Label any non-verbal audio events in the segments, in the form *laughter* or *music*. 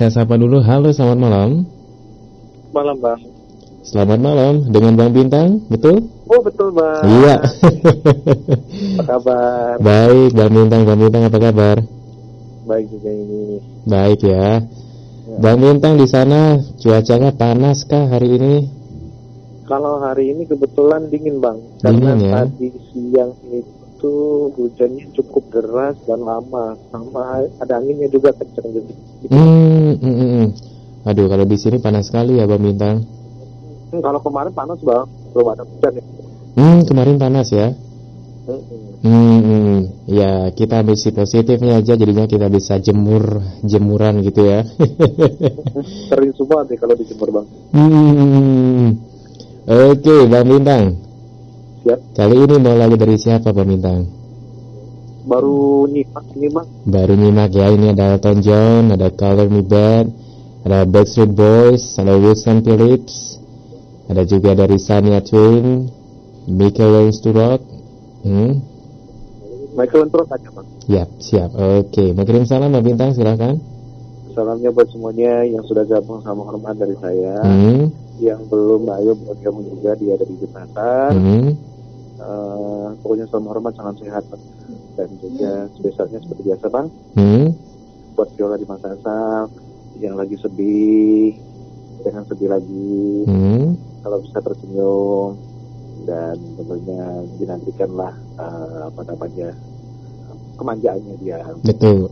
saya sapa dulu. Halo, selamat malam. Malam bang. Selamat malam dengan Bang Bintang, betul? Oh betul bang. Iya. Apa kabar? Baik, Bang Bintang, Bang Bintang apa kabar? Baik juga ini. Baik ya. Bang Bintang di sana cuacanya panas kah hari ini? Kalau hari ini kebetulan dingin bang. Dingin, Karena ya? tadi siang itu hujannya cukup deras dan lama. Sama ada anginnya juga kencang gitu. Hmm, hmm, hmm, hmm. Aduh, kalau di sini panas sekali ya Bang Bintang. Hmm, kalau kemarin panas bang, belum ada hujan ya. Hmm, kemarin panas ya. Hmm, hmm. Hmm, hmm. ya kita ambil si positifnya aja jadinya kita bisa jemur jemuran gitu ya. *laughs* Sering semua deh kalau dijemur bang. hmm. Oke, Bang Bintang. Siap. Kali ini mau lagu dari siapa Bang Bintang? Baru nyimak ini bang. Baru nyimak ya, ini ada Elton John, ada Color Me Bad, ada Backstreet Boys, ada Wilson Phillips, ada juga dari Shania Twain, Michael Learns to Rock. Hmm, Michael Entrot aja bang. Yap, siap. Oke, mau kirim salam Bang Bintang, silakan. Salamnya buat semuanya yang sudah gabung sama hormat dari saya. Hmm, Yang belum, ayo buat kamu juga dia ada di jembatan. hmm, Eh, pokoknya salam hormat sangat sehat dan juga spesialnya seperti biasa bang hmm. buat Viola di Makassar yang lagi sedih jangan sedih lagi Hmm. kalau bisa tersenyum dan tentunya dinantikanlah eh, apa namanya kemanjaannya dia Betul.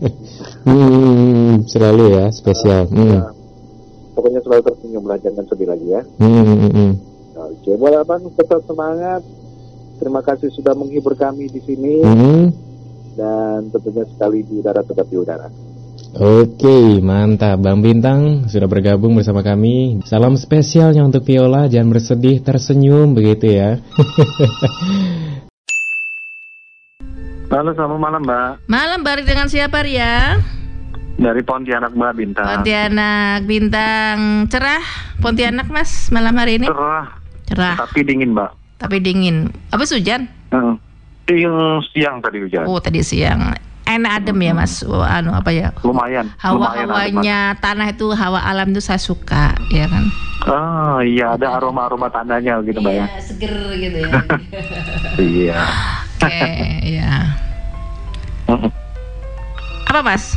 *laughs* hmm, selalu ya, spesial. Hmm. Ya, pokoknya selalu tersenyum lah jangan sedih lagi ya Hmm, hmm, hmm. Oke, buat abang tetap semangat. Terima kasih sudah menghibur kami di sini Hmm. dan tentunya sekali di udara tetap di udara. Oke, mantap. Bang Bintang sudah bergabung bersama kami. Salam spesialnya untuk Viola, jangan bersedih, tersenyum begitu ya. *laughs* Halo, selamat malam Mbak. Malam bareng dengan siapa Ria? Dari Pontianak Mbak Bintang. Pontianak bintang cerah Pontianak mas malam hari ini Cerah, cerah tapi dingin Mbak. tapi dingin apa hujan Heeh. Yang siang tadi hujan. oh tadi siang enak adem ya mas oh, anu apa ya Lumayan. hawa lumayan ada, hawanya tanah itu hawa alam itu saya suka ya kan. Ah, iya ada aroma-aroma tanahnya gitu Mbak ya. Iya, seger gitu ya *laughs* Iya. oke *laughs* ya Heeh. apa mas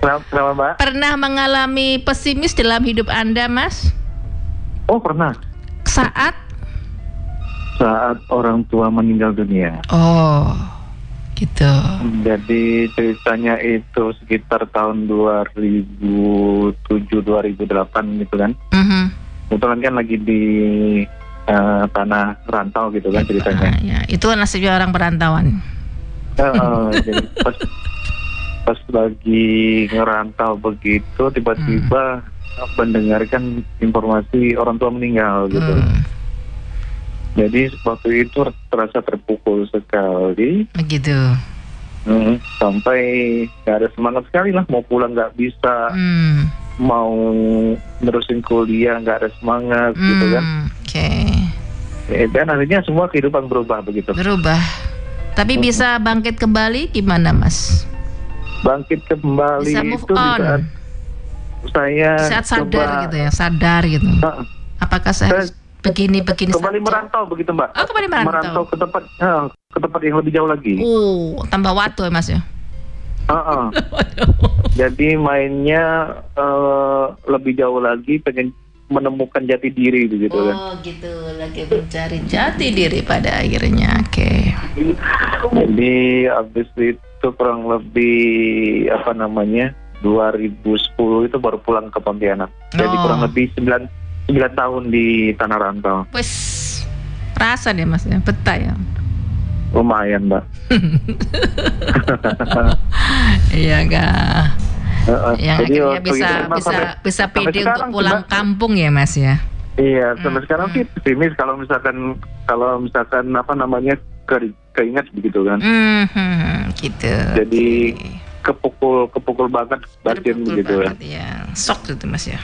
Kenapa, kenapa, Mbak? pernah mengalami pesimis dalam hidup anda mas Oh, pernah. saat Saat orang tua meninggal dunia. oh gitu Jadi ceritanya itu sekitar tahun 2007-2008 gitu kan. Mhm. Kebetulan kan lagi di eh, tanah rantau gitu kan ceritanya. Ah, ya. itu nasibnya orang perantauan Heeh, jadi pas, pas lagi ngerantau begitu tiba-tiba mendengarkan informasi orang tua meninggal gitu. Hmm, Jadi waktu itu terasa terpukul sekali. begitu. Hmm, sampai gak ada semangat sekali lah mau pulang nggak bisa Hmm, mau nerusin kuliah nggak ada semangat gitu kan hmm, Oke, Eh, dan akhirnya semua kehidupan berubah begitu berubah. Tapi bisa bangkit kembali gimana, Mas? Bangkit kembali Bisa move itu di on. saat saya Saat sadar coba gitu ya, sadar gitu. Nah, Apakah saya harus begini begini kembali saja? merantau begitu mbak Oh, kembali merantau. ke tempat eh, ke tempat yang lebih jauh lagi Oh, tambah waktu ya, Mas ya. *laughs* Heeh. jadi mainnya eh, lebih jauh lagi pengen menemukan jati diri begitu kan Oh, gitu. Lagi mencari jati diri pada akhirnya. Oke. Jadi habis itu kurang lebih apa namanya 2010 itu baru pulang ke Pontianak. Jadi Oh. kurang lebih 9 9 tahun di tanah rantau. Wes rasa deh Mas ya, betah ya. Lumayan, Mbak. *laughs* Iya enggak. Heeh. Yang Jadi akhirnya bisa bisa sampai- bisa pede untuk pulang Mbak. kampung ya Mas ya. Iya, sampai Hmm, sekarang hmm. sih pesimis kalau misalkan kalau misalkan apa namanya ke, keingat begitu kan. Hmm, hmm, gitu. Jadi, Oke. Kepukul kepukul banget batin begitu kan. banget ya. Sok gitu Mas ya.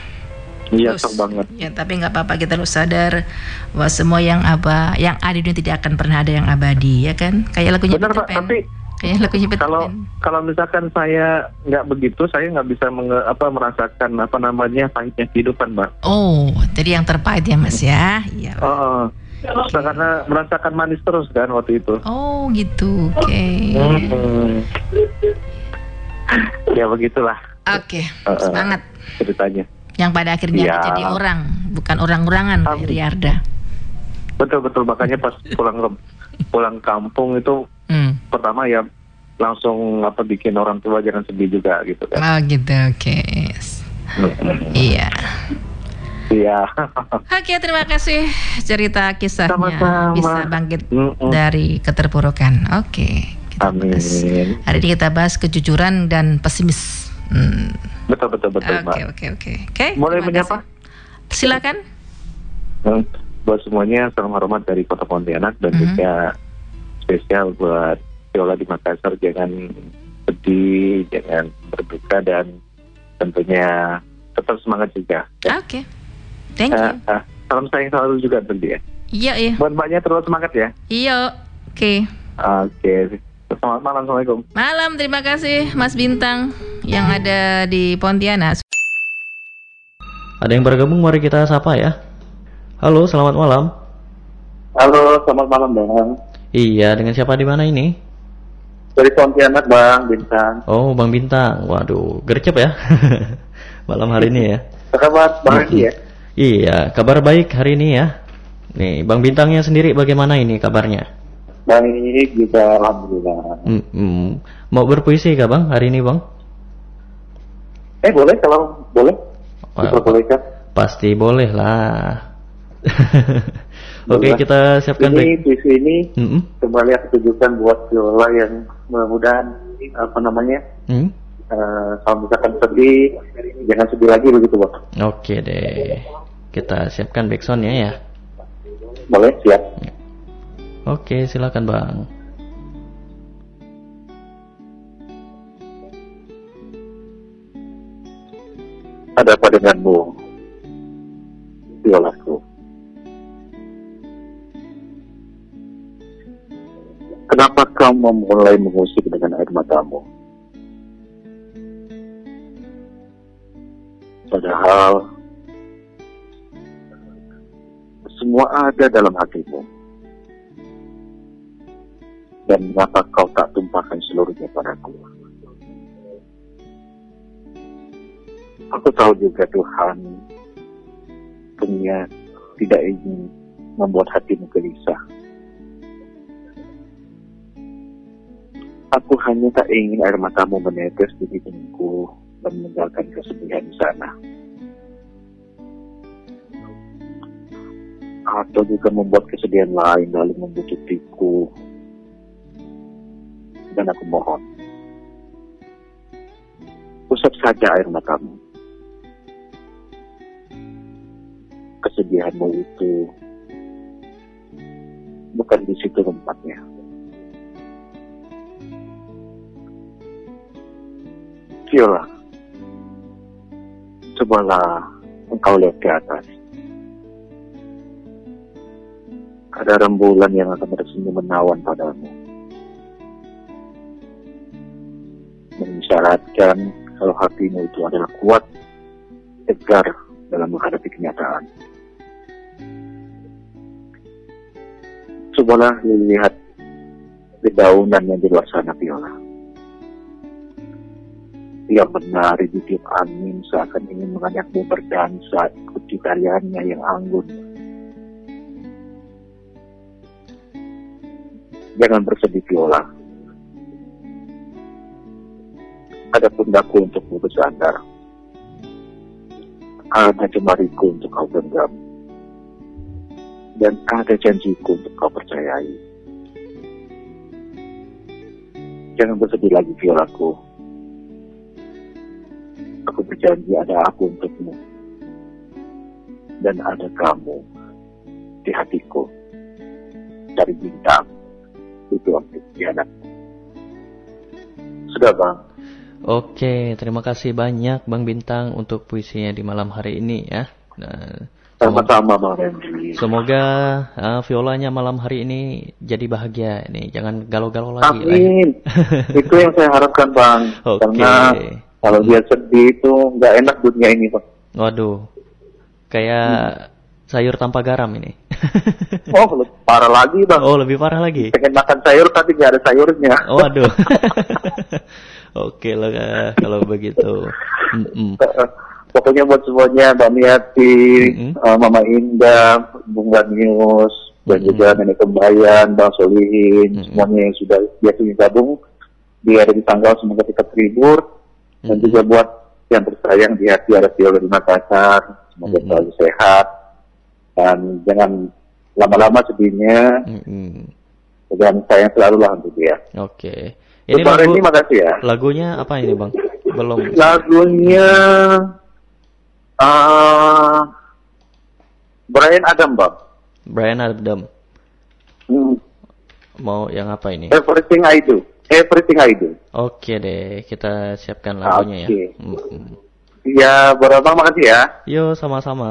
Iya, sok banget. Ya, tapi nggak apa-apa kita harus sadar bahwa semua yang aba, yang ada di dunia tidak akan pernah ada yang abadi, ya kan? Kayak lagunya Benar, Peter Pan. tapi Kayaknya *laughs* lagunya Peter Kalau kalau misalkan saya nggak begitu, saya nggak bisa menge- apa merasakan apa namanya pahitnya kehidupan, Mbak. Oh, jadi yang terpahit ya Mas ya. Iya. Oh, karena merasakan manis terus kan waktu itu. Oh, gitu. Oke. Hmm. ya begitulah Oke, Uh-uh. semangat. ceritanya. Yang pada akhirnya Iya. jadi orang, bukan orang-orangan. Riarda. Betul betul makanya pas pulang ke pulang kampung itu Hmm. pertama ya langsung apa bikin orang tua jangan sedih juga gitu kan. Oh, gitu. Oke. Iya. Iya. Oke, terima kasih cerita kisahnya Sama-sama. bisa bangkit Mm-mm. dari keterpurukan. Oke. kita bahas. Amin. Hari ini kita bahas kejujuran dan pesimis. Hmm. Betul betul betul Oke, oke, oke. Oke. Mulai menyapa? Silakan. Hmm, Buat semuanya salam hormat dari Kota Pontianak dan Mhm. juga spesial buat Viola di Makassar jangan sedih, jangan berduka dan tentunya tetap semangat juga. Ya. Oke. Thank Eh, you. eh, salam sayang selalu juga untuk dia. Iya, iya. Buat mbaknya terus semangat ya. Iya. Oke. Oke. Selamat malam, assalamualaikum. Malam, terima kasih Mas Bintang yang ada di Pontianak. Ada yang bergabung mari kita sapa ya. Halo, selamat malam. Halo, selamat malam Bang. Iya, dengan siapa di mana ini? Dari Pontianak Bang, Bintang. Oh, Bang Bintang. Waduh, gercep ya. *laughs* malam hari ini ya. Kabar Bang ya? Iya, kabar baik hari ini ya. Nih, Bang Bintangnya sendiri bagaimana ini kabarnya? Baik juga Alhamdulillah. Hmm, hmm. Mau berpuisi gak Bang hari ini Bang? Eh boleh kalau boleh? Wah, Diperbolehkan? Pasti boleh lah. *laughs* Oke, Boleh. kita siapkan Ini puisi ini Hmm, kembali aku tujukan buat Viola yang mudah-mudahan apa namanya hmm. eh, kalau misalkan sedih jangan sedih lagi begitu Bang. Oke deh. Kita siapkan backsoundnya ya. Boleh siap. Oke, silakan Bang. Ada apa denganmu, Violaku? Kenapa kau memulai mengusik dengan air matamu? Padahal semua ada dalam hatimu. Dan mengapa kau tak tumpahkan seluruhnya padaku? Aku tahu juga Tuhan punya tidak ingin membuat hatimu gelisah. Aku hanya tak ingin air matamu menetes di hidungku dan meninggalkan kesedihan di sana. Atau juga membuat kesedihan lain lalu membututiku. Dan aku mohon, usap saja air matamu. Kesedihanmu itu bukan di situ tempatnya. Viola, cobalah engkau lihat ke atas. Ada rembulan yang akan tersenyum menawan padamu. Mengisyaratkan kalau hatimu itu adalah kuat, tegar dalam menghadapi kenyataan. Cobalah lihat dedaunan yang di luar sana, Viola. Yang menari di tiup angin seakan ingin mengajakmu berdansa ikuti tariannya yang anggun. Jangan bersedih, Viola. Ada pundakku untukmu bersandar. Ada jemariku untuk kau genggam. Dan ada janjiku untuk kau percayai. Jangan bersedih lagi, Violaku. Aku berjanji ada aku untukmu. Dan ada kamu di hatiku. Dari bintang. Itu waktu anak. Sudah, Bang. Oke, terima kasih banyak Bang Bintang untuk puisinya di malam hari ini ya. Nah, Sama-sama Bang Randy. Semoga uh, violanya malam hari ini jadi bahagia ini. Jangan galau-galau lagi. lah ya. Amin. *laughs* itu yang saya harapkan Bang. Oke. Karena kalau dia sedih itu nggak enak dunia ini Bang. Waduh. Kayak sayur tanpa garam ini. Oh, lebih parah lagi Bang. oh, lebih parah lagi. Pengen makan sayur tapi nggak ada sayurnya. Oh, waduh. *laughs* Oke lah Kak, kalau begitu. Mm-mm. Pokoknya buat semuanya Mbak Miati, Mm-mm. eh, Mama Indah, Bung Danius, dan Mm-mm. juga Nenek Kembayan, Bang Solihin, Mm-mm. semuanya yang sudah biasa gabung di ada di tanggal semoga tetap terhibur dan Mm-mm. juga buat yang tersayang di hati ada di Makassar, semoga Mm-mm. selalu sehat dan jangan lama-lama sedihnya Mm-mm. dan sayang selalu lah untuk dia. Oke. Ini Ini Bang lagu Randy, makasih ya. lagunya apa ini Bang? Belum. Lagunya ah Brian Adam Bang. Brian Adam. Hmm, Mau yang apa ini? Everything I Do. Everything I Do. Oke deh, kita siapkan lagunya Oke. ya. Mm-mm. Ya, Bro Bang makasih ya. Yo, sama-sama.